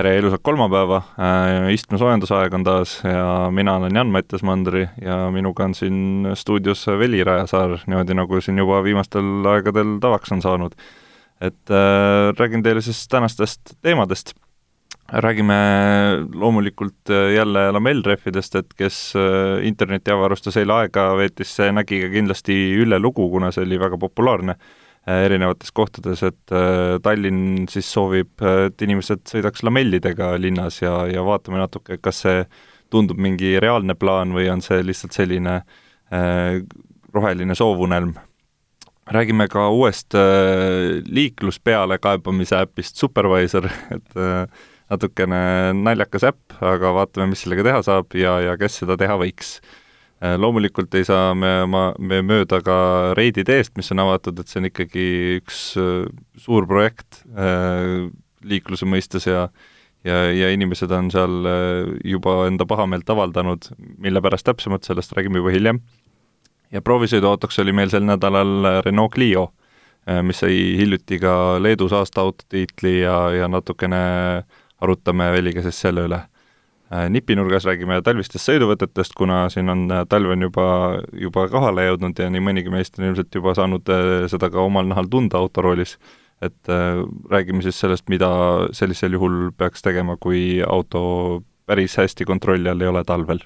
tere ilusat kolmapäeva, äh, istme-soojendusaeg on taas ja mina olen Jan-Mattias Mandri ja minuga on siin stuudios Veli Rajasaar, niimoodi nagu siin juba viimastel aegadel tavaks on saanud. et äh, räägin teile siis tänastest teemadest. räägime loomulikult äh, jälle lamellrehvidest, et kes äh, interneti avarustas eile aega veetis, see nägi ka kindlasti Ülle lugu, kuna see oli väga populaarne erinevates kohtades, et äh, Tallinn siis soovib, et inimesed sõidaks lamellidega linnas ja, ja vaatame natuke, kas see tundub mingi reaalne plaan või on see lihtsalt selline äh, roheline soovunelm. räägime ka uuest äh, liikluspealekaebamise äpist Supervisor, et äh, natukene naljakas äpp, aga vaatame, mis sellega teha saab ja, ja kes seda teha võiks Äh, loomulikult ei saa me, ma, me mööda ka Reidi teest, mis on avatud, et see on ikkagi üks äh, suur projekt äh, liikluse mõistes ja ja, ja inimesed on seal juba enda pahameelt avaldanud, mille pärast täpsemalt, sellest räägime juba hiljem. ja proovisõiduautoks oli meil sel nädalal Renault Clio, mis sai hiljuti ka Leedus aasta autotiitli ja, ja natukene arutame Veliga siis selle üle Äh, nipinurgas räägime talvistest sõiduvõtetest, kuna siin on äh, talv on juba, juba kohale jõudnud ja nii mõnigi meist on ilmselt juba saanud äh, seda ka omal nahal tunda autoroolis. et räägime siis sellest, mida sellisel juhul peaks tegema, kui auto päris hästi kontrolli all ei ole talvel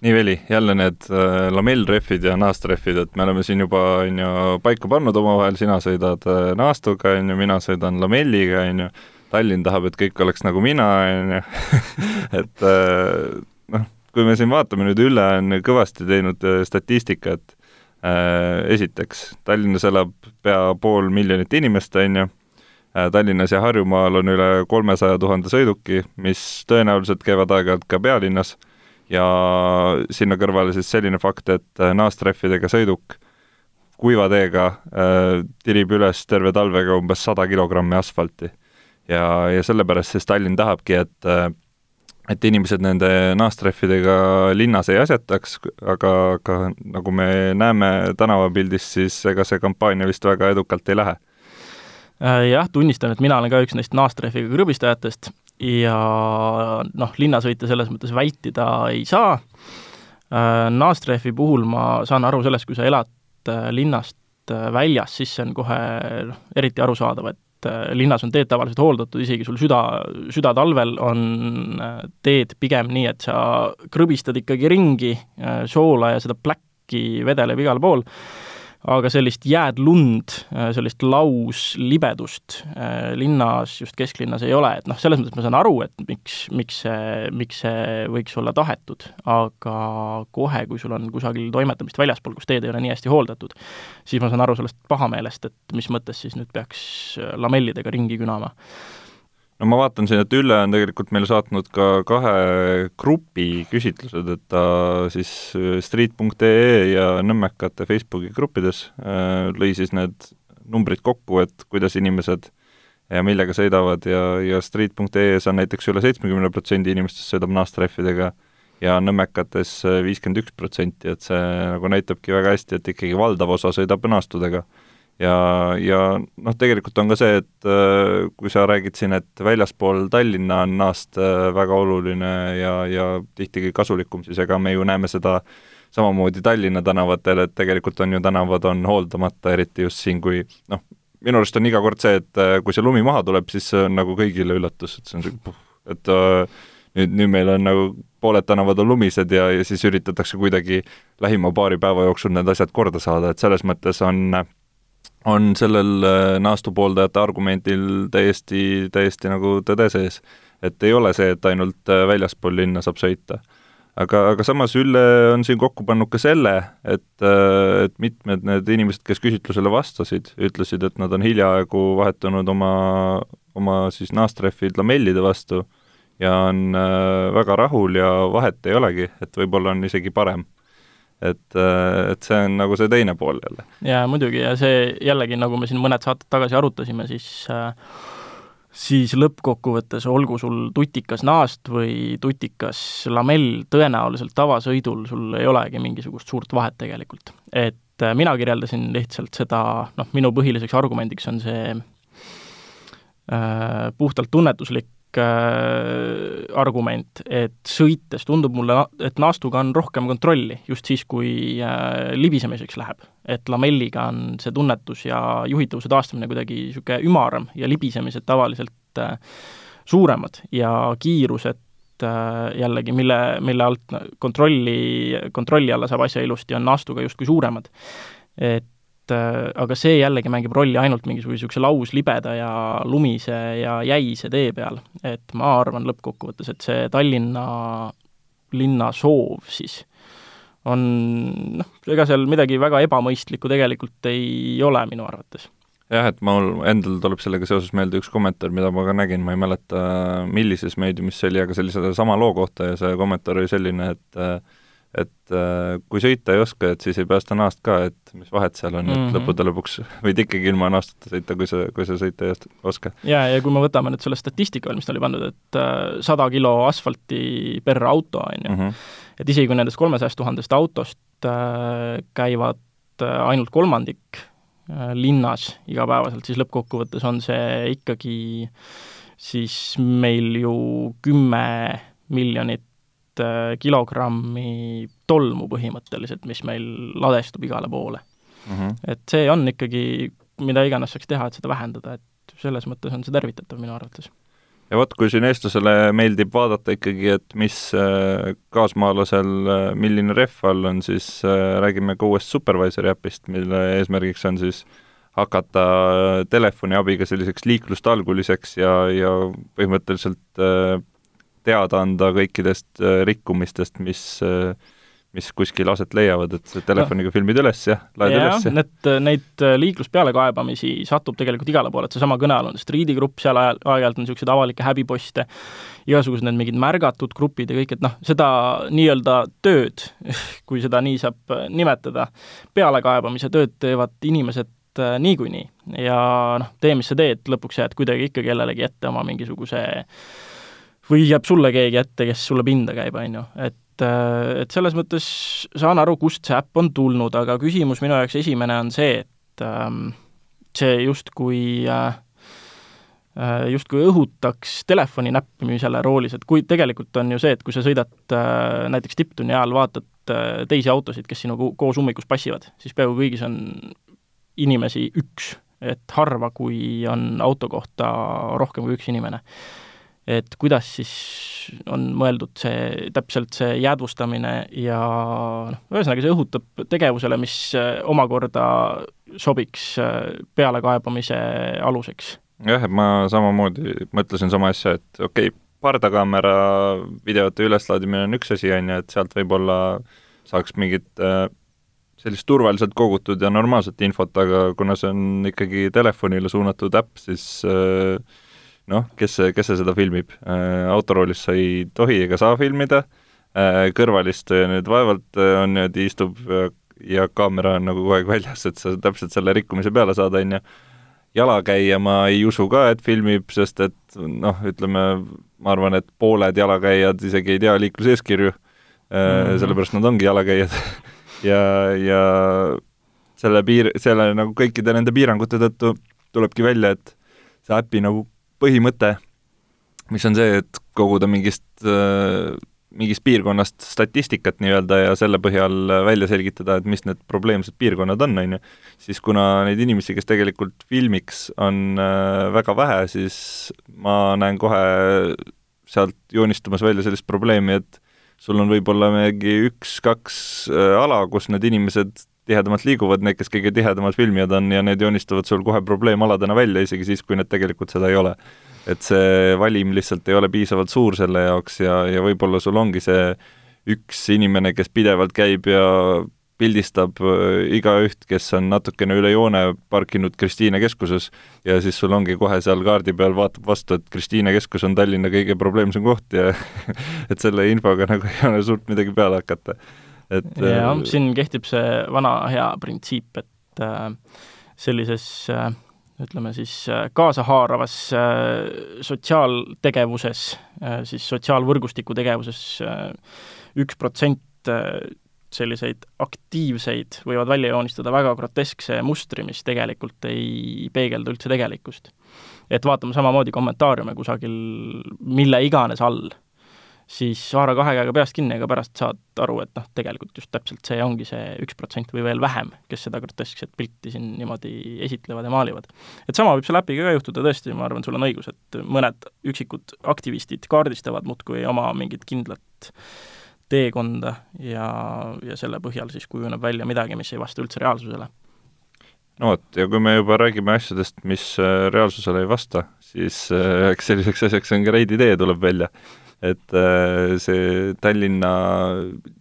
nii, Veli, jälle need äh, lamellrehvid ja naastrehvid, et me oleme siin juba, on ju, paika pannud omavahel, sina sõidad äh, naastuga, on ju, mina sõidan lamelliga, on ju, Tallinn tahab, et kõik oleks nagu mina, on ju, et äh, noh, kui me siin vaatame nüüd üle, on kõvasti teinud äh, statistikat äh,, esiteks, Tallinnas elab pea pool miljonit inimest, on ju, äh, Tallinnas ja Harjumaal on üle kolmesaja tuhande sõiduki, mis tõenäoliselt käivad aeg-ajalt ka pealinnas ja sinna kõrvale siis selline fakt, et äh, naastrehvidega sõiduk kuiva teega äh, tirib üles terve talvega umbes sada kilogrammi asfalti. ja, ja sellepärast siis Tallinn tahabki, et äh, et inimesed nende naastrehvidega linnas ei asjataks, aga, aga nagu me näeme tänavapildist, siis ega see kampaania vist väga edukalt ei lähe äh, jah, tunnistan, et mina olen ka üks neist naastrehviga krõbistajatest ja noh, linnasõite selles mõttes vältida ei saa. Äh, Naastrehvi puhul ma saan aru sellest, kui sa elad äh, linnast äh, väljas, siis see on kohe noh, eriti arusaadav, et linnas on teed tavaliselt hooldatud, isegi sul süda, südatalvel on teed pigem nii, et sa krõbistad ikkagi ringi, soola ja seda pläkki vedeleb igal pool aga sellist jääd-lund, äh, sellist lauslibedust äh, linnas, just kesklinnas ei ole, et noh, selles mõttes ma saan aru, et miks, miks see, miks see võiks olla tahetud, aga kohe, kui sul on kusagil toimetamist väljaspool, kus teed ei ole nii hästi hooldatud, siis ma saan aru sellest pahameelest, et mis mõttes siis nüüd peaks lamellidega ringi künama no ma vaatan siin, et Ülle on tegelikult meile saatnud ka kahe grupi küsitlused, et ta siis äh, street.ee ja Nõmmekate Facebooki gruppides äh, lõi siis need numbrid kokku, et kuidas inimesed ja millega sõidavad ja, ja street.ee-s on näiteks üle seitsmekümne protsendi inimestest sõidab naastrehvidega ja Nõmmekates äh, viiskümmend üks protsenti, et see nagu näitabki väga hästi, et ikkagi valdav osa sõidab naastudega ja, ja noh, tegelikult on ka see, et äh, kui sa räägid siin, et väljaspool Tallinna on naast äh, väga oluline ja, ja tihti kasulikum, siis ega me ju näeme seda samamoodi Tallinna tänavatel, et tegelikult on ju tänavad on hooldamata, eriti just siin, kui noh, minu arust on iga kord see, et äh, kui see lumi maha tuleb, siis see on nagu kõigile üllatus, et see on siuke et nüüd, nüüd meil on nagu pooled tänavad on lumised ja, ja siis üritatakse kuidagi lähima paari päeva jooksul need asjad korda saada, et selles mõttes on äh, on sellel äh, naastupooldajate argumendil täiesti, täiesti nagu tõde sees. et ei ole see, et ainult äh, väljaspool linna saab sõita. aga, aga samas Ülle on siin kokku pannud ka selle, et, et mitmed need inimesed, kes küsitlusele vastasid, ütlesid, et nad on hiljaaegu vahetanud oma, oma siis naastrehvid lamellide vastu ja on äh, väga rahul ja vahet ei olegi, et võib-olla on isegi parem. Et, äh, et see on nagu see teine pool jälle. jaa, muidugi, ja see jällegi, nagu me siin mõned saated tagasi arutasime, siis äh, siis lõppkokkuvõttes olgu sul tutikas naast või tutikas lamell, tõenäoliselt tavasõidul sul ei olegi mingisugust suurt vahet tegelikult. et äh, mina kirjeldasin lihtsalt seda, noh, minu põhiliseks argumendiks on see äh, puhtalt tunnetuslik argument, et sõites tundub mulle, et naastuga on rohkem kontrolli just siis, kui äh, libisemiseks läheb. et lamelliga on see tunnetus ja juhitavuse taastamine kuidagi niisugune ümaram ja libisemised tavaliselt äh, suuremad ja kiirused äh, jällegi, mille, mille alt kontrolli, kontrolli alla saab asja ilusti, on naastuga justkui suuremad. et et äh, aga see jällegi mängib rolli ainult mingisuguse niisuguse lauslibeda ja lumise ja jäise tee peal. et ma arvan lõppkokkuvõttes, et see Tallinna linna soov siis on noh, ega seal midagi väga ebamõistlikku tegelikult ei ole minu arvates jah, et mul endal tuleb sellega seoses meelde üks kommentaar, mida ma ka nägin, ma ei mäleta, millises meediumis see oli, aga see oli selle sama loo kohta ja see kommentaar oli selline, et et äh, kui sõita ei oska, et siis ei päästa naast ka, et mis vahet seal on mm, -hmm. et mhm. lõppude lõpuks võid ikkagi ilma naastata sõita, kui sa, kui sa sõita ei oska. jaa, ja kui me võtame nüüd selle statistika veel, mis ta oli pandud, et äh, sada äh, kilo asfalti per auto, on ju, mhm. et isegi kui nendest kolmesajast tuhandest autost äh, käivad äh, ainult kolmandik äh, linnas igapäevaselt, siis lõppkokkuvõttes on see ikkagi siis meil ju kümme miljonit Äh, kilogrammi tolmu põhimõtteliselt, mis meil ladestub igale poole mm. -hmm. et see on ikkagi, mida iganes saaks teha, et seda vähendada, et selles mõttes on see tervitatav minu arvates. ja vot, kui siin eestlasele meeldib vaadata ikkagi, et mis äh, kaasmaalasel, äh, milline rehv all on, siis räägime ka uuest Supervisori äpist, mille eesmärgiks on siis hakata telefoni abiga selliseks liiklustalguliseks ja, ja põhimõtteliselt teada anda kõikidest äh, rikkumistest, mis äh, mis kuskil aset leiavad, et telefoniga no. filmid üles ja laed ja, üles. Need, neid äh, liikluspealekaebamisi satub tegelikult igale poole, et seesama kõnealune Street'i grupp, seal ajal, aeg-ajalt on niisuguseid avalikke häbiposte, igasugused need mingid märgatud grupid ja kõik, et noh, seda nii-öelda tööd, kui seda nii saab nimetada, pealekaebamise tööd teevad inimesed niikuinii ja noh, tee, mis sa teed, lõpuks jääd kuidagi ikka kellelegi ette oma mingisuguse äh, või jääb sulle keegi ette, kes sulle pinda käib, on ju, et äh, et selles mõttes saan aru, kust see äpp on tulnud, aga küsimus minu jaoks esimene on see, et ähm, see justkui äh, äh, justkui õhutaks telefoni näppimisele roolis, et kui tegelikult on ju see, et kui sa sõidad äh, näiteks tipptunni ajal, vaatad äh, teisi autosid, kes sinuga koos ummikus passivad, siis peaaegu kõigis on inimesi üks, et harva, kui on auto kohta rohkem kui üks inimene et kuidas siis on mõeldud see, täpselt see jäädvustamine ja noh, ühesõnaga see õhutab tegevusele, mis äh, omakorda sobiks äh, pealekaebamise aluseks. jah, et ma samamoodi mõtlesin sama asja, et okei okay,, pardakaamera videote üleslaadimine on üks asi, on ju, et sealt võib-olla saaks mingit äh, sellist turvaliselt kogutud ja normaalset infot, aga kuna see on ikkagi telefonile suunatud äpp, siis äh, noh, kes, kes see seda filmib, äh, autoroolis sa ei tohi ega saa filmida, äh, kõrvalistaja nüüd vaevalt äh, on niimoodi, istub ja kaamera on nagu kogu aeg väljas, et sa täpselt selle rikkumise peale saad, on ju. jalakäija ma ei usu ka, et filmib, sest et noh, ütleme, ma arvan, et pooled jalakäijad isegi ei tea liikluseeskirju mm, -hmm. sellepärast nad ongi jalakäijad ja, ja selle piir, selle nagu kõikide nende piirangute tõttu tulebki välja, et see äpi nagu põhimõte, mis on see, et koguda mingist äh, mingist piirkonnast statistikat nii-öelda ja selle põhjal välja selgitada, et mis need probleemsed piirkonnad on, on ju, siis kuna neid inimesi, kes tegelikult filmiks, on äh, väga vähe, siis ma näen kohe sealt joonistumas välja sellist probleemi, et sul on võib-olla mingi üks-kaks äh, ala, kus need inimesed tihedamalt liiguvad, need, kes kõige tihedamad filmijad on ja need joonistuvad sul kohe probleemaladena välja, isegi siis, kui need tegelikult seda ei ole. et see valim lihtsalt ei ole piisavalt suur selle jaoks ja, ja võib-olla sul ongi see üks inimene, kes pidevalt käib ja pildistab äh, igaüht, kes on natukene üle joone parkinud Kristiine keskuses ja siis sul ongi kohe seal kaardi peal vaatab vastu, et Kristiine keskus on Tallinna kõige probleemsem koht ja et selle infoga nagu ei ole suurt midagi peale hakata. Et jah, äh, siin kehtib see vana hea printsiip, et äh, sellises ütleme siis kaasahaaravas sotsiaaltegevuses, siis sotsiaalvõrgustiku tegevuses üks protsent selliseid aktiivseid võivad välja joonistada väga groteskse mustri, mis tegelikult ei peegelda üldse tegelikkust. et vaatame samamoodi kommentaariume kusagil mille iganes all, siis haara kahe käega peast kinni, aga pärast saad aru, et noh, tegelikult just täpselt see ongi see üks protsent või veel vähem, kes seda groteskset pilti siin niimoodi esitlevad ja maalivad. et sama võib selle äpiga ka juhtuda, tõesti, ma arvan, sul on õigus, et mõned üksikud aktivistid kaardistavad muudkui oma mingit kindlat teekonda ja, ja selle põhjal siis kujuneb välja midagi, mis ei vasta üldse reaalsusele. no vot, ja kui me juba räägime asjadest, mis äh, reaalsusele ei vasta, siis äh, eks selliseks asjaks on ka Reidi tee tuleb välja et äh, see Tallinna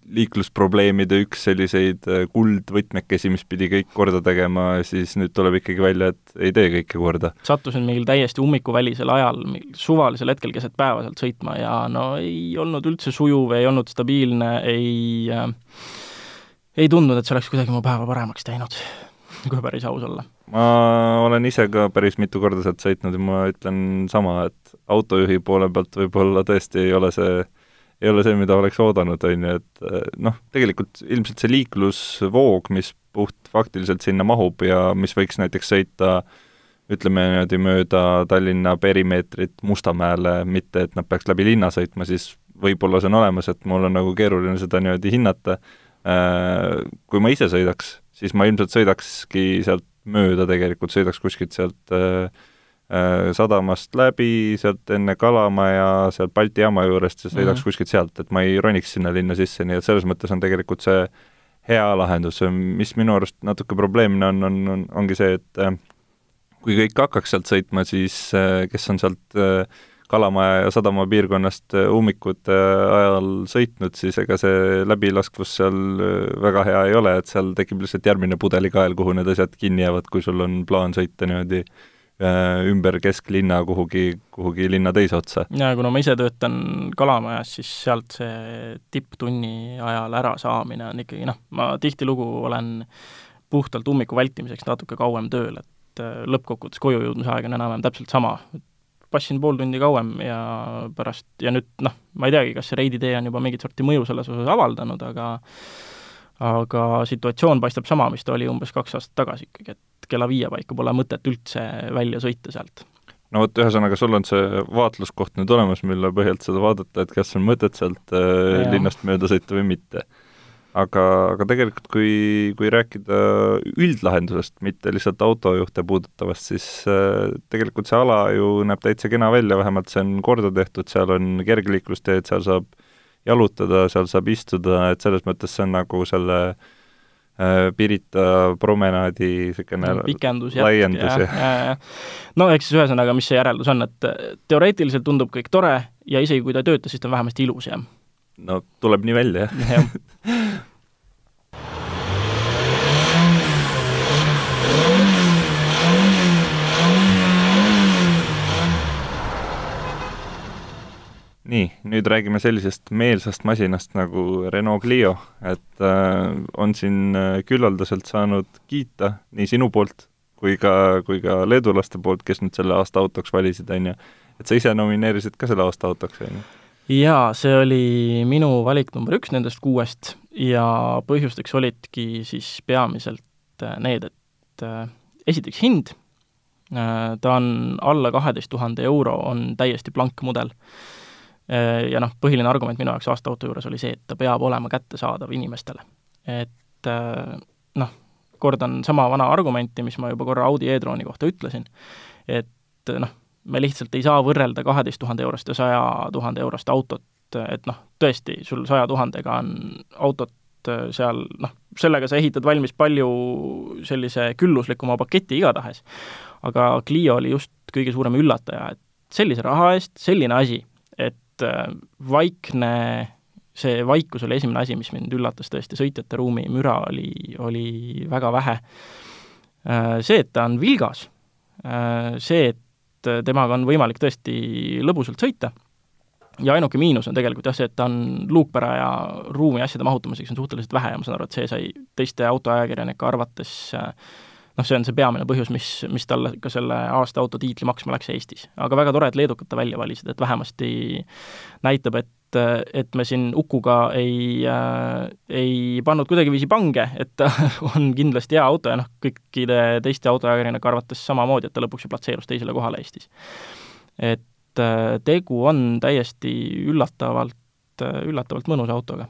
liiklusprobleemide üks selliseid äh, kuldvõtmekesi, mis pidi kõik korda tegema, siis nüüd tuleb ikkagi välja, et ei tee kõike korda. sattusin mingil täiesti ummikuvälisel ajal, suvalisel hetkel keset päeva sealt sõitma ja no ei olnud üldse sujuv, ei olnud stabiilne, ei äh, ei tundnud, et see oleks kuidagi mu päeva paremaks teinud, kui päris aus olla. Ma olen ise ka päris mitu korda sealt sõitnud ja ma ütlen sama, et autojuhi poole pealt võib-olla tõesti ei ole see, ei ole see, mida oleks oodanud, on ju, et eh, noh, tegelikult ilmselt see liiklusvoog, mis puhtfaktiliselt sinna mahub ja mis võiks näiteks sõita ütleme niimoodi mööda Tallinna perimeetrit Mustamäele, mitte et nad peaks läbi linna sõitma, siis võib-olla see on olemas, et mul on nagu keeruline seda niimoodi hinnata, eh, kui ma ise sõidaks, siis ma ilmselt sõidakski sealt mööda tegelikult, sõidaks kuskilt sealt äh, äh, sadamast läbi, sealt enne Kalamaja, sealt Balti jaama juurest ja sõidaks mm -hmm. kuskilt sealt, et ma ei roniks sinna linna sisse, nii et selles mõttes on tegelikult see hea lahendus, mis minu arust natuke probleemne on, on, on, ongi see, et äh, kui kõik hakkaks sealt sõitma, siis äh, kes on sealt äh, Kalamaja ja sadama piirkonnast äh, ummikute äh, ajal sõitnud, siis ega see läbilaskvus seal äh, väga hea ei ole, et seal tekib lihtsalt järgmine pudelikael, kuhu need asjad kinni jäävad, kui sul on plaan sõita niimoodi ümber kesklinna kuhugi, kuhugi linna teise otsa. jaa, kuna ma ise töötan Kalamajas, siis sealt see tipptunni ajal ärasaamine on ikkagi noh, ma tihtilugu olen puhtalt ummiku vältimiseks natuke kauem tööl, et lõppkokkuvõttes koju jõudmise aeg on enam-vähem täpselt sama, passin pool tundi kauem ja pärast, ja nüüd noh, ma ei teagi, kas see Reidi tee on juba mingit sorti mõju selles osas avaldanud, aga aga situatsioon paistab sama, mis ta oli umbes kaks aastat tagasi ikkagi, et kella viie paiku pole mõtet üldse välja sõita sealt. no vot, ühesõnaga, sul on see vaatluskoht nüüd olemas, mille põhjalt seda vaadata, et kas on mõtet sealt äh, linnast mööda sõita või mitte aga, aga tegelikult kui, kui rääkida üldlahendusest, mitte lihtsalt autojuhte puudutavast, siis äh, tegelikult see ala ju näeb täitsa kena välja, vähemalt see on korda tehtud, seal on kergliiklusteed, seal saab jalutada, seal saab istuda, et selles mõttes see on nagu selle äh, Pirita promenaadi niisugune no, pikendus, laiendus ja, ja, ja. no eks siis ühesõnaga, mis see järeldus on, et teoreetiliselt tundub kõik tore ja isegi kui ta ei tööta, siis ta on vähemasti ilus, jah no tuleb nii välja, jah nii, nüüd räägime sellisest meelsast masinast nagu Renault Clio, et äh, on siin äh, küllaldaselt saanud kiita nii sinu poolt kui ka, kui ka leedulaste poolt, kes nüüd selle aasta autoks valisid, on ju. et sa ise nomineerisid ka selle aasta autoks, on ju? Jaa, see oli minu valik number üks nendest kuuest ja põhjusteks olidki siis peamiselt äh, need, et äh, esiteks hind, äh, ta on alla kaheteist tuhande euro, on täiesti blank mudel. Ja noh, põhiline argument minu jaoks aastaauto juures oli see, et ta peab olema kättesaadav inimestele. et noh, kordan sama vana argumenti, mis ma juba korra Audi e-trooni kohta ütlesin, et noh, me lihtsalt ei saa võrrelda kaheteist tuhande eurost ja saja tuhande eurost autot, et noh, tõesti, sul saja tuhandega on autot äh, seal noh, sellega sa ehitad valmis palju sellise külluslikuma paketi igatahes. aga Clio oli just kõige suurem üllataja, et sellise raha eest selline asi, et äh, vaikne see vaikus oli esimene asi, mis mind üllatas tõesti, sõitjate ruumi müra oli, oli väga vähe. See, et ta on vilgas, see, et temaga on võimalik tõesti lõbusalt sõita ja ainuke miinus on tegelikult jah see, et ta on luukpära ja ruumi asjade mahutamiseks on suhteliselt vähe ja ma saan aru, et see sai teiste autoajakirjanike arvates noh, see on see peamine põhjus, mis, mis talle ka selle aasta auto tiitli maksma läks Eestis. aga väga tore, et leedukad ta välja valisid, et vähemasti näitab, et et me siin Ukuga ei äh,, ei pannud kuidagiviisi pange, et ta on kindlasti hea auto ja noh, kõikide teiste autoajakirjanike arvates samamoodi, et ta lõpuks ju platseerus teisele kohale Eestis. et et äh, tegu on täiesti üllatavalt, üllatavalt mõnusa autoga.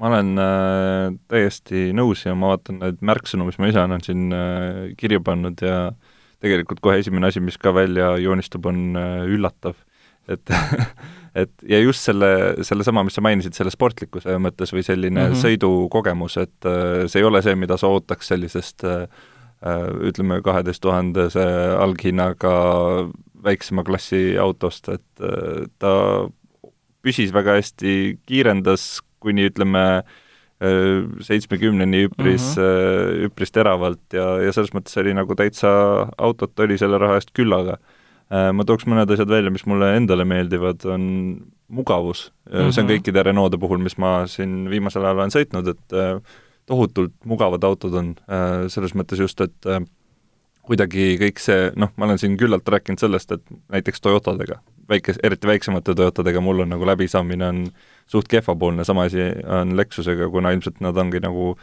ma olen äh, täiesti nõus ja ma vaatan neid märksõnu, mis ma ise olen siin äh, kirja pannud ja tegelikult kohe esimene asi, mis ka välja joonistub, on äh, üllatav. Et et ja just selle, sellesama, mis sa mainisid, selle sportlikkuse mõttes või selline mm -hmm. sõidukogemus, et äh, see ei ole see, mida sa ootaks sellisest äh, ütleme, kaheteist tuhandese alghinnaga väiksema klassi autost, et äh, ta püsis väga hästi, kiirendas kuni ütleme, äh, seitsmekümneni üpris mm, -hmm. üpris teravalt ja, ja selles mõttes oli nagu täitsa, autot oli selle raha eest küllaga. Ma tooks mõned asjad välja, mis mulle endale meeldivad, on mugavus mm. -hmm. see on mhm. kõikide Renault'de puhul, mis ma siin viimasel ajal olen sõitnud, et tohutult mugavad autod on, selles mõttes just, et kuidagi kõik see, noh, ma olen siin küllalt rääkinud sellest, et näiteks Toyotadega, väike, eriti väiksemate Toyotadega mul on nagu läbisaamine on suht kehvapoolne, sama asi on Lexusega, kuna ilmselt nad ongi nagu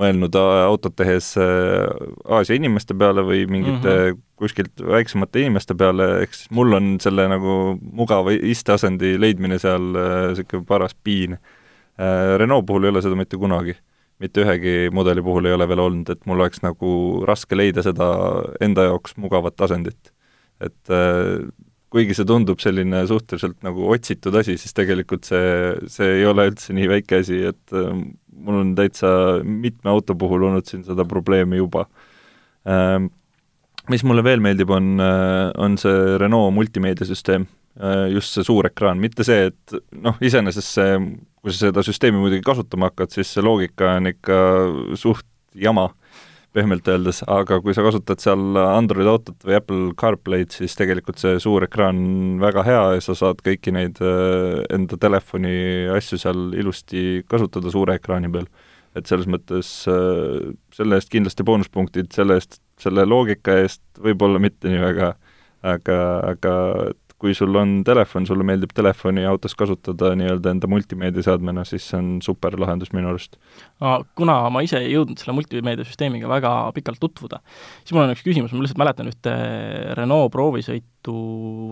mõelnud autot tehes äh, Aasia inimeste peale või mingite mm -hmm. kuskilt väiksemate inimeste peale, ehk siis mul on selle nagu mugava isteasendi leidmine seal niisugune äh, paras piin. Äh, Renault puhul ei ole seda mitte kunagi mitte ühegi mudeli puhul ei ole veel olnud, et mul oleks nagu raske leida seda enda jaoks mugavat asendit. et kuigi see tundub selline suhteliselt nagu otsitud asi, siis tegelikult see, see ei ole üldse nii väike asi, et mul on täitsa mitme auto puhul olnud siin seda probleemi juba. Ähm, mis mulle veel meeldib, on, äh, on see Renault multimeediasüsteem Äh, just see suur ekraan, mitte see, et noh, iseenesest see, kui sa seda süsteemi muidugi kasutama hakkad, siis see loogika on ikka suht jama, pehmelt öeldes, aga kui sa kasutad seal Android autot või Apple CarPlay'd, siis tegelikult see suur ekraan on väga hea ja sa saad kõiki neid äh, enda telefoni asju seal ilusti kasutada suure ekraani peal. et selles mõttes äh, selle eest kindlasti boonuspunktid, selle eest, selle loogika eest võib-olla mitte nii väga, aga, aga kui sul on telefon, sulle meeldib telefoni autos kasutada nii-öelda enda multimeediaseadmena, siis see on super lahendus minu arust. kuna ma ise ei jõudnud selle multimeediasüsteemiga väga pikalt tutvuda, siis mul on üks küsimus, ma lihtsalt mäletan ühte Renault proovisõitu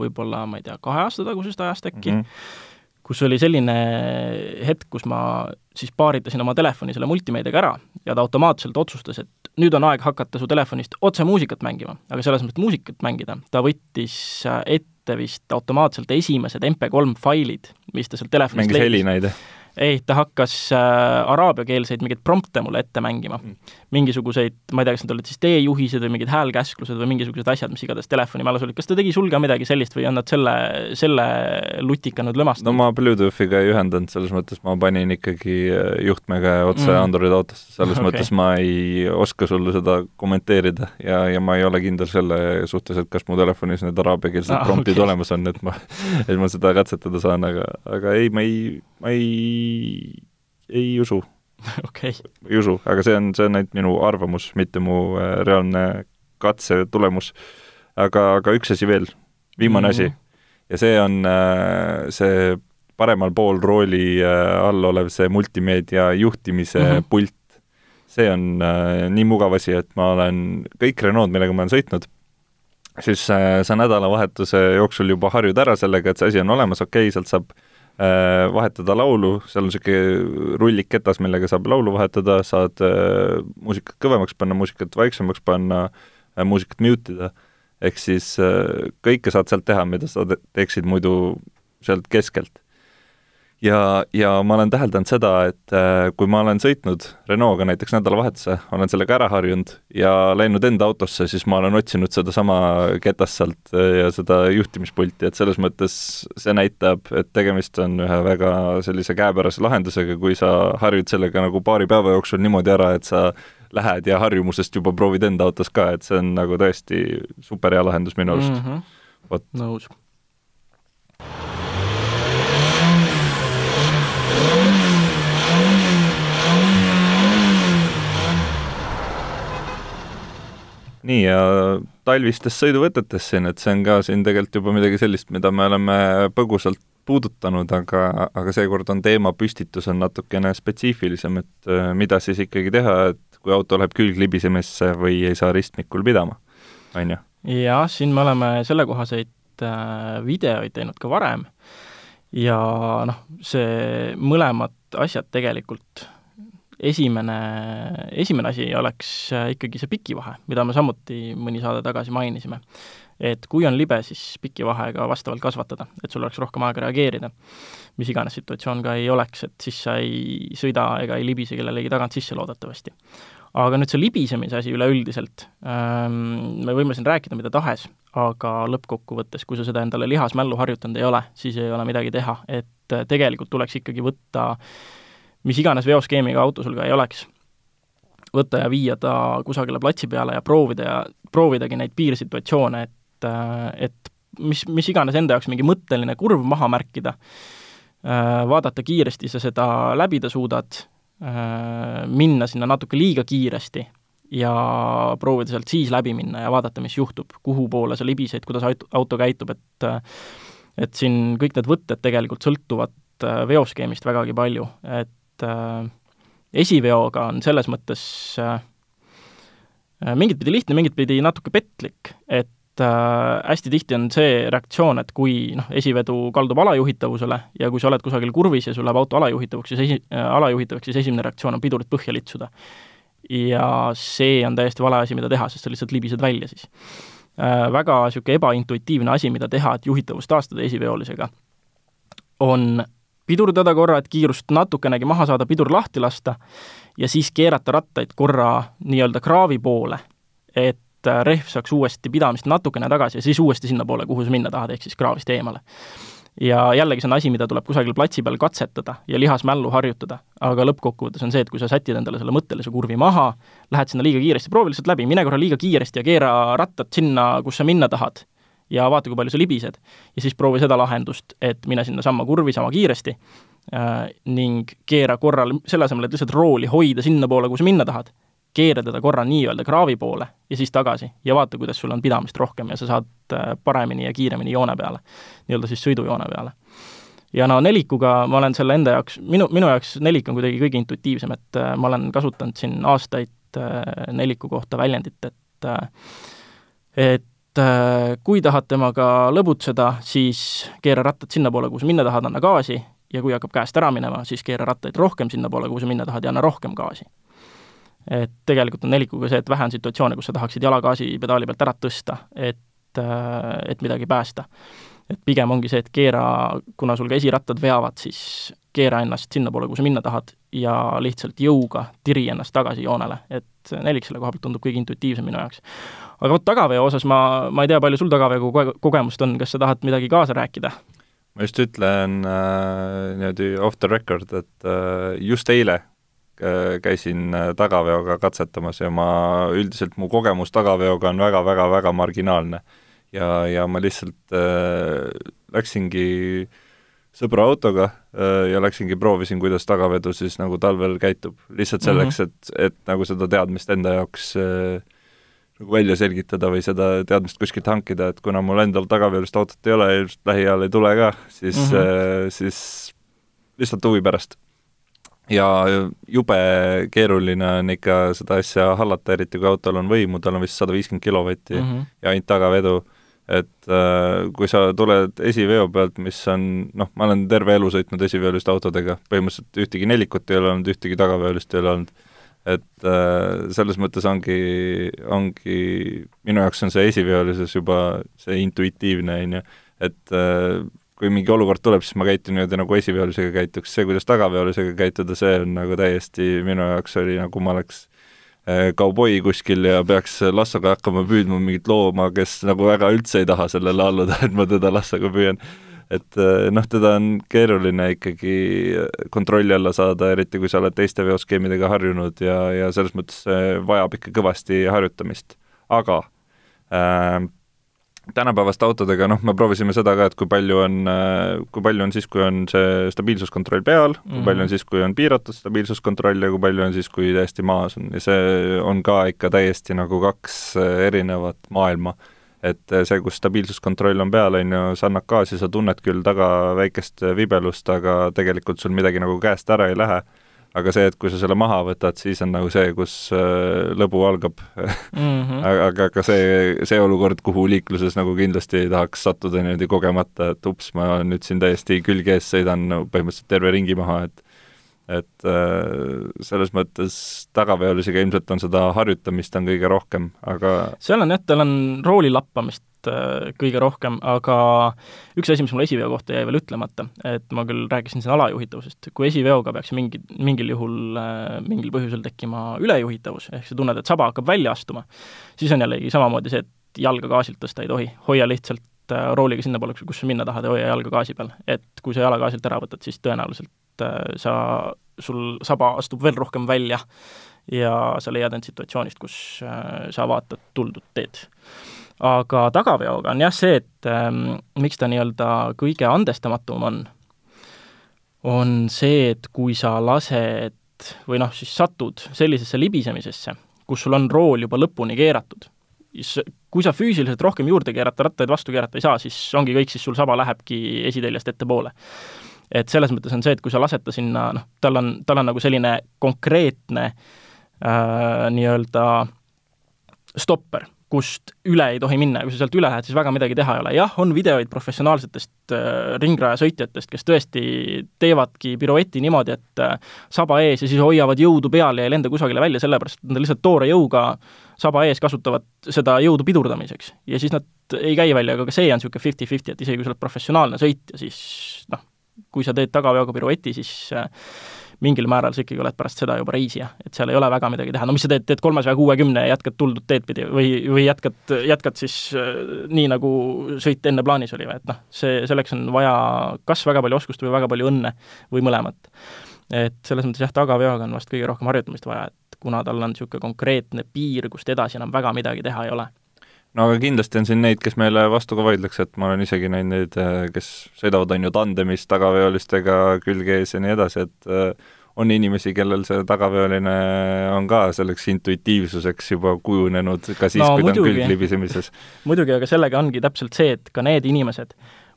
võib-olla, ma ei tea, kahe aasta tagusest ajast äkki mm, -hmm kus oli selline hetk, kus ma siis paaritasin oma telefoni selle multimeediaga ära ja ta automaatselt otsustas, et nüüd on aeg hakata su telefonist otse muusikat mängima, aga selles mõttes muusikat mängida, ta võttis ette ette vist automaatselt esimesed MP3 failid, mis ta sealt telefonist mängis helinaid? Ei, ta hakkas äh, araabiakeelseid mingeid prompte mulle ette mängima mm.. mingisuguseid, ma ei tea, kas need olid siis teejuhised või mingid häälkäsklused või mingisugused asjad, mis iganes telefoni mäles olid, kas ta tegi sul ka midagi sellist või on nad selle, selle lutika nüüd lõmastanud? no ma Bluetoothiga ei ühendanud, selles mõttes ma panin ikkagi äh, juhtmega otse mm. Androidi autosse, selles okay. mõttes ma ei oska sulle seda kommenteerida ja, ja ma ei ole kindel selle suhtes, et kas mu telefonis need araabiakeelsed ah, promptid okay. olemas on, et ma, et ma seda katsetada saan, aga, aga ei, ma ei, ma ei ei usu okay.. ei usu, aga see on, see on ainult minu arvamus, mitte mu äh, reaalne katse tulemus. aga, aga üks asi veel, viimane mm -hmm. asi. ja see on äh, see paremal pool rooli äh, all olev see multimeedia juhtimise mm -hmm. pult. see on nii mugav asi, et ma olen, kõik Renault, millega ma olen sõitnud, siis sa nädalavahetuse jooksul juba harjud ära sellega, et see asi on olemas, okei okay,, sealt saab Äh, vahetada laulu, seal on niisugune rullik ketas, millega saab laulu vahetada, saad äh, muusikat kõvemaks panna, muusikat vaiksemaks panna, äh, muusikat mute ida, ehk siis kõike saad sealt teha, mida sa te teeksid muidu sealt keskelt. Ja, ja ma olen täheldanud seda, et äh, kui ma olen sõitnud Renault'ga näiteks nädalavahetuse, olen sellega ära harjunud ja läinud enda autosse, siis ma olen otsinud sedasama ketast sealt äh, ja seda juhtimispulti, et selles mõttes see näitab, et tegemist on ühe väga sellise käepärase lahendusega, kui sa harjud sellega nagu paari päeva jooksul niimoodi ära, et sa lähed ja harjumusest juba proovid enda autos ka, et see on nagu tõesti super hea lahendus minu arust mm. -hmm. vot. nõus nii, ja talvistest sõiduvõtetest siin, et see on ka siin tegelikult juba midagi sellist, mida me oleme põgusalt puudutanud, aga, aga seekord on teemapüstitus on natukene spetsiifilisem, et äh, mida siis ikkagi teha, et kui auto läheb külglibisemisse või ei saa ristmikul pidama, on ju? jah, siin me oleme sellekohaseid äh, videoid teinud ka varem ja noh, see mõlemad asjad tegelikult esimene, esimene asi oleks äh, ikkagi see pikivahe, mida me samuti mõni saade tagasi mainisime. et kui on libe, siis pikivahega vastavalt kasvatada, et sul oleks rohkem aega reageerida. Mis iganes situatsioon ka ei oleks, et siis sa ei sõida ega ei libise kellelegi tagant sisse loodetavasti. aga nüüd see libisemise asi üleüldiselt ähm,, me võime siin rääkida mida tahes, aga lõppkokkuvõttes, kui sa seda endale lihasmällu harjutanud ei ole, siis ei ole midagi teha, et äh, tegelikult tuleks ikkagi võtta äh, mis iganes veoskeemiga auto sul ka ei oleks, võtta ja viia ta kusagile platsi peale ja proovida ja proovidagi neid piirsituatsioone, et, et mis, mis iganes enda jaoks mingi mõtteline kurv maha märkida, vaadata kiiresti sa seda läbida suudad, minna sinna natuke liiga kiiresti ja proovida sealt siis läbi minna ja vaadata, mis juhtub, kuhu poole sa libised, kuidas auto käitub, et et siin kõik need võtted tegelikult sõltuvad veoskeemist vägagi palju, et äh, esiveoga on selles mõttes äh, äh, mingit pidi lihtne, mingit pidi natuke petlik, et äh, hästi tihti on see reaktsioon, et kui noh, esivedu kaldub alajuhitavusele ja kui sa oled kusagil kurvis ja sul läheb auto alajuhitavaks, siis esi- äh,, alajuhitavaks, siis esimene reaktsioon on pidurit põhja litsuda. ja see on täiesti vale asi, mida teha, sest sa lihtsalt libised välja siis äh,. Väga niisugune ebaintuitiivne asi, mida teha, et juhitavust taastada esiveolisega, on pidurdada korra, et kiirust natukenegi maha saada, pidur lahti lasta ja siis keerata rattaid korra nii-öelda kraavi poole, et äh, rehv saaks uuesti pidamist natukene tagasi ja siis uuesti sinnapoole, kuhu sa minna tahad, ehk siis kraavist eemale. ja jällegi see on asi, mida tuleb kusagil platsi peal katsetada ja lihasmällu harjutada, aga lõppkokkuvõttes on see, et kui sa sätid endale selle mõttelise kurvi maha, lähed sinna liiga kiiresti, proovi lihtsalt läbi, mine korra liiga kiiresti ja keera rattad sinna, kus sa minna tahad ja vaata, kui palju sa libised. ja siis proovi seda lahendust, et mine sinnasamma kurvi sama kiiresti äh, ning keera korral, selle asemel, et lihtsalt rooli hoida sinnapoole, kuhu sa minna tahad, keera teda korra nii-öelda kraavi poole ja siis tagasi ja vaata, kuidas sul on pidamist rohkem ja sa saad äh, paremini ja kiiremini joone peale, nii-öelda siis sõidujoone peale. ja no nelikuga ma olen selle enda jaoks, minu, minu jaoks nelik on kuidagi kõige intuitiivsem, et äh, ma olen kasutanud siin aastaid äh, neliku kohta väljendit, et et kui tahad temaga lõbutseda, siis keera rattad sinnapoole, kuhu sa minna tahad, anna gaasi, ja kui hakkab käest ära minema, siis keera rattaid rohkem sinnapoole, kuhu sa minna tahad ja anna rohkem gaasi. Et tegelikult on nelikuga see, et vähe on situatsioone, kus sa tahaksid jala gaasipedaali pealt ära tõsta, et, äh, et midagi päästa. et pigem ongi see, et keera, kuna sul ka esirattad veavad, siis keera ennast sinnapoole, kuhu sa minna tahad ja lihtsalt jõuga tiri ennast tagasi joonele, et nelik selle koha pealt tundub kõige intuitiivsem minu jaoks aga vot tagaveo osas ma, ma ei tea, palju sul tagaveo koge-, kogemust on, kas sa tahad midagi kaasa rääkida? ma just ütlen äh, niimoodi off the record, et äh, just eile käisin äh, tagaveoga katsetamas ja ma, üldiselt mu kogemus tagaveoga on väga-väga-väga marginaalne. ja, ja ma lihtsalt äh, läksingi sõbra autoga äh, ja läksingi proovisin, kuidas tagavedu siis nagu talvel käitub. lihtsalt selleks mm, -hmm. et, et nagu seda teadmist enda jaoks äh, nagu välja selgitada või seda teadmist kuskilt hankida, et kuna mul endal tagaveolist autot ei ole ja ilmselt lähiajal ei tule ka, siis mm, -hmm. siis lihtsalt huvi pärast. Ja jube keeruline on ikka seda asja hallata, eriti kui autol on võimu, tal on vist sada viiskümmend kilovatti mm -hmm. ja ainult tagavedu, et äh, kui sa tuled esiveo pealt, mis on noh, ma olen terve elu sõitnud esiveoliste autodega, põhimõtteliselt ühtegi nelikut ei ole olnud, ühtegi tagaveolist ei ole olnud. Et äh, selles mõttes ongi, ongi, minu jaoks on see esiveolises juba see intuitiivne, on ju, et äh, kui mingi olukord tuleb, siis ma käitun niimoodi, nagu esiveolisega käituks, see, kuidas tagaveolisega käituda, see on nagu täiesti, minu jaoks oli nagu ma oleks äh, kauboi kuskil ja peaks lassoga hakkama püüdma mingit looma, kes nagu väga üldse ei taha sellele alluda, et ma teda lassoga püüan. et äh, noh, teda on keeruline ikkagi kontrolli alla saada, eriti kui sa oled teiste veoskeemidega harjunud ja, ja selles mõttes see vajab ikka kõvasti harjutamist. aga äh, tänapäevaste autodega, noh, me proovisime seda ka, et kui palju on, kui palju on siis, kui on see stabiilsuskontroll peal mm, -hmm. kui mhm. palju on siis, kui on piiratud stabiilsuskontroll ja kui palju on siis, kui täiesti maas on ja see on ka ikka täiesti nagu kaks erinevat maailma. et see, kus stabiilsuskontroll on peal, on ju, sa annad gaasi, sa tunned küll taga väikest vibelust, aga tegelikult sul midagi nagu käest ära ei lähe aga see, et kui sa selle maha võtad, siis on nagu see, kus äh, lõbu algab mm. -hmm. aga ka see, see olukord, kuhu liikluses nagu kindlasti ei tahaks sattuda niimoodi kogemata, et ups, ma nüüd siin täiesti külge ees sõidan no, põhimõtteliselt terve ringi maha, et et äh, selles mõttes tagaveolisega ilmselt on seda harjutamist on kõige rohkem, aga seal on jah, tal on rooli lappamist äh, kõige rohkem, aga üks asi, mis mul esiveo kohta jäi veel ütlemata, et ma küll rääkisin siin alajuhitavusest, kui esiveoga peaks mingi, mingil juhul äh, mingil põhjusel tekkima ülejuhitavus, ehk sa tunned, et saba hakkab välja astuma, siis on jällegi samamoodi see, et jalga gaasilt tõsta ei tohi, hoia lihtsalt rooliga sinnapoole, kus sa minna tahad ja hoia jalga gaasi peal. et kui sa jala gaasilt ära võtad, siis tõenäoliselt Äh, sa, sul saba astub veel rohkem välja ja sa leiad end situatsioonist, kus äh, sa vaatad tuldud teed. aga tagaveoga on jah see, et ähm, miks ta nii-öelda kõige andestamatum on, on see, et kui sa lased või noh, siis satud sellisesse libisemisesse, kus sul on rool juba lõpuni keeratud, siis kui sa füüsiliselt rohkem juurde keerata, rattaid vastu keerata ei saa, siis ongi kõik, siis sul saba lähebki esiteljest ettepoole et selles mõttes on see, et kui sa lased ta sinna, noh, tal on, tal on nagu selline konkreetne äh, nii-öelda stopper, kust üle ei tohi minna ja kui sa sealt üle lähed, siis väga midagi teha ei ole. jah, on videoid professionaalsetest äh, ringrajasõitjatest, kes tõesti teevadki pirueti niimoodi, et äh, saba ees ja siis hoiavad jõudu peal ja ei lenda kusagile välja, sellepärast et nad lihtsalt toore jõuga saba ees kasutavad seda jõudu pidurdamiseks. ja siis nad ei käi välja, aga ka see on niisugune fifty-fifty, et isegi kui sa oled professionaalne sõitja, siis noh, kui sa teed tagaveoga pirueti, siis äh, mingil määral sa ikkagi oled pärast seda juba reisija, et seal ei ole väga midagi teha, no mis sa teed, teed kolmesaja kuuekümne ja jätkad tuldud teed pidi või, või jätkad, jätkad siis äh, nii, nagu sõit enne plaanis oli või et noh, see, selleks on vaja kas väga palju oskust või väga palju õnne või mõlemat. et selles mõttes jah, tagaveoga on vast kõige rohkem harjutamist vaja, et kuna tal on niisugune konkreetne piir, kust edasi enam väga midagi teha ei ole no aga kindlasti on siin neid, kes meile vastu ka vaidleks, et ma olen isegi näinud neid, äh, kes sõidavad, on ju, tandemis tagaveolistega külge ees ja nii edasi, et äh, on inimesi, kellel see tagaveoline on ka selleks intuitiivsuseks juba kujunenud ka siis no,, kui ta on külglibisemises. muidugi, aga sellega ongi täpselt see, et ka need inimesed,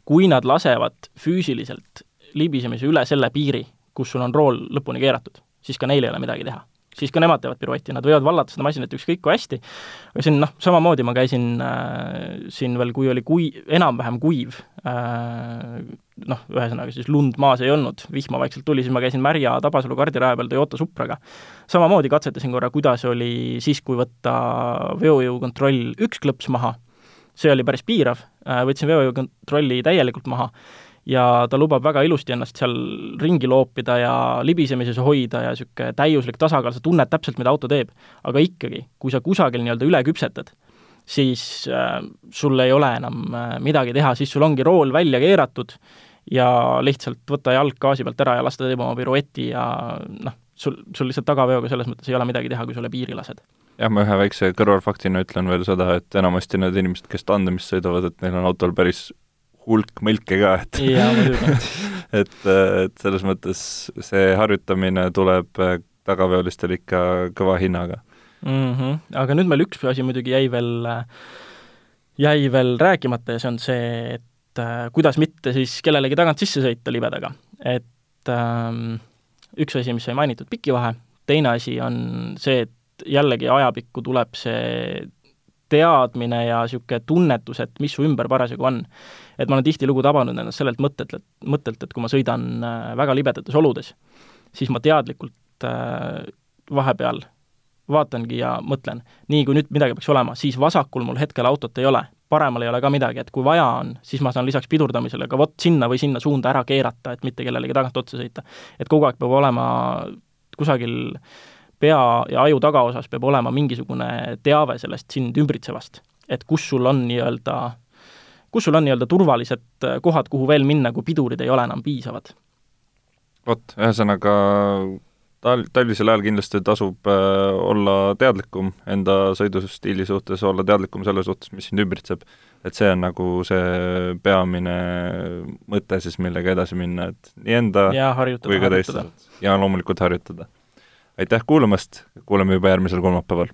kui nad lasevad füüsiliselt libisemise üle selle piiri, kus sul on rool lõpuni keeratud, siis ka neil ei ole midagi teha siis ka nemad teevad piruetti, nad võivad vallata seda masinat ükskõik kui hästi, aga siin noh, samamoodi ma käisin äh, siin veel, kui oli kui-, enam-vähem kuiv äh,, noh, ühesõnaga siis lund maas ei olnud, vihma vaikselt tuli, siis ma käisin Märja Tabasalu kardiraja peal Toyota Supraga. samamoodi katsetasin korra, kuidas oli siis, kui võtta veojõukontroll üks klõps maha, see oli päris piirav, äh, võtsin veojõukontrolli täielikult maha ja ta lubab väga ilusti ennast seal ringi loopida ja libisemises hoida ja niisugune täiuslik tasakaal, sa tunned täpselt, mida auto teeb. aga ikkagi, kui sa kusagil nii-öelda üle küpsetad, siis äh, sul ei ole enam äh, midagi teha, siis sul ongi rool välja keeratud ja lihtsalt võta jalg gaasi pealt ära ja las ta teeb oma pirueti ja noh, sul, sul lihtsalt tagaveoga selles mõttes ei ole midagi teha, kui sa üle piiri lased jah, ma ühe väikse kõrvalfaktina ütlen veel seda, et enamasti need inimesed, kes tandemist sõidavad, et neil on autol päris hulk mõlke ka, et et, et selles mõttes see harjutamine tuleb tagaveolistel ikka kõva hinnaga mm. -hmm. aga nüüd meil üks asi muidugi jäi veel, jäi veel rääkimata ja see on see, et äh, kuidas mitte siis kellelegi tagant sisse sõita libedaga. et ähm, üks asi, mis sai mainitud, pikivahe, teine asi on see, et jällegi ajapikku tuleb see teadmine ja niisugune tunnetus, et mis su ümber parasjagu on et ma olen tihtilugu tabanud ennast sellelt mõttelt, et, mõttelt, et kui ma sõidan äh, väga libedates oludes, siis ma teadlikult äh, vahepeal vaatangi ja mõtlen, nii kui nüüd midagi peaks olema, siis vasakul mul hetkel autot ei ole, paremal ei ole ka midagi, et kui vaja on, siis ma saan lisaks pidurdamisele ka vot sinna või sinna suunda ära keerata, et mitte kellelegi tagant otsa sõita. et kogu aeg peab olema kusagil pea ja aju tagaosas peab olema mingisugune teave sellest sind ümbritsevast. et kus sul on nii-öelda, kus sul on nii-öelda turvalised kohad, kuhu veel minna, kui pidurid ei ole enam piisavad. vot, ühesõnaga tal-, talvisel ajal kindlasti tasub äh, olla teadlikum enda sõidustiili suhtes, olla teadlikum selle suhtes, mis sind ümbritseb. et see on nagu see peamine mõte siis, millega edasi minna, et nii enda ja kui ka teiste ja loomulikult harjutada. aitäh kuulamast, kuuleme juba järgmisel kolmapäeval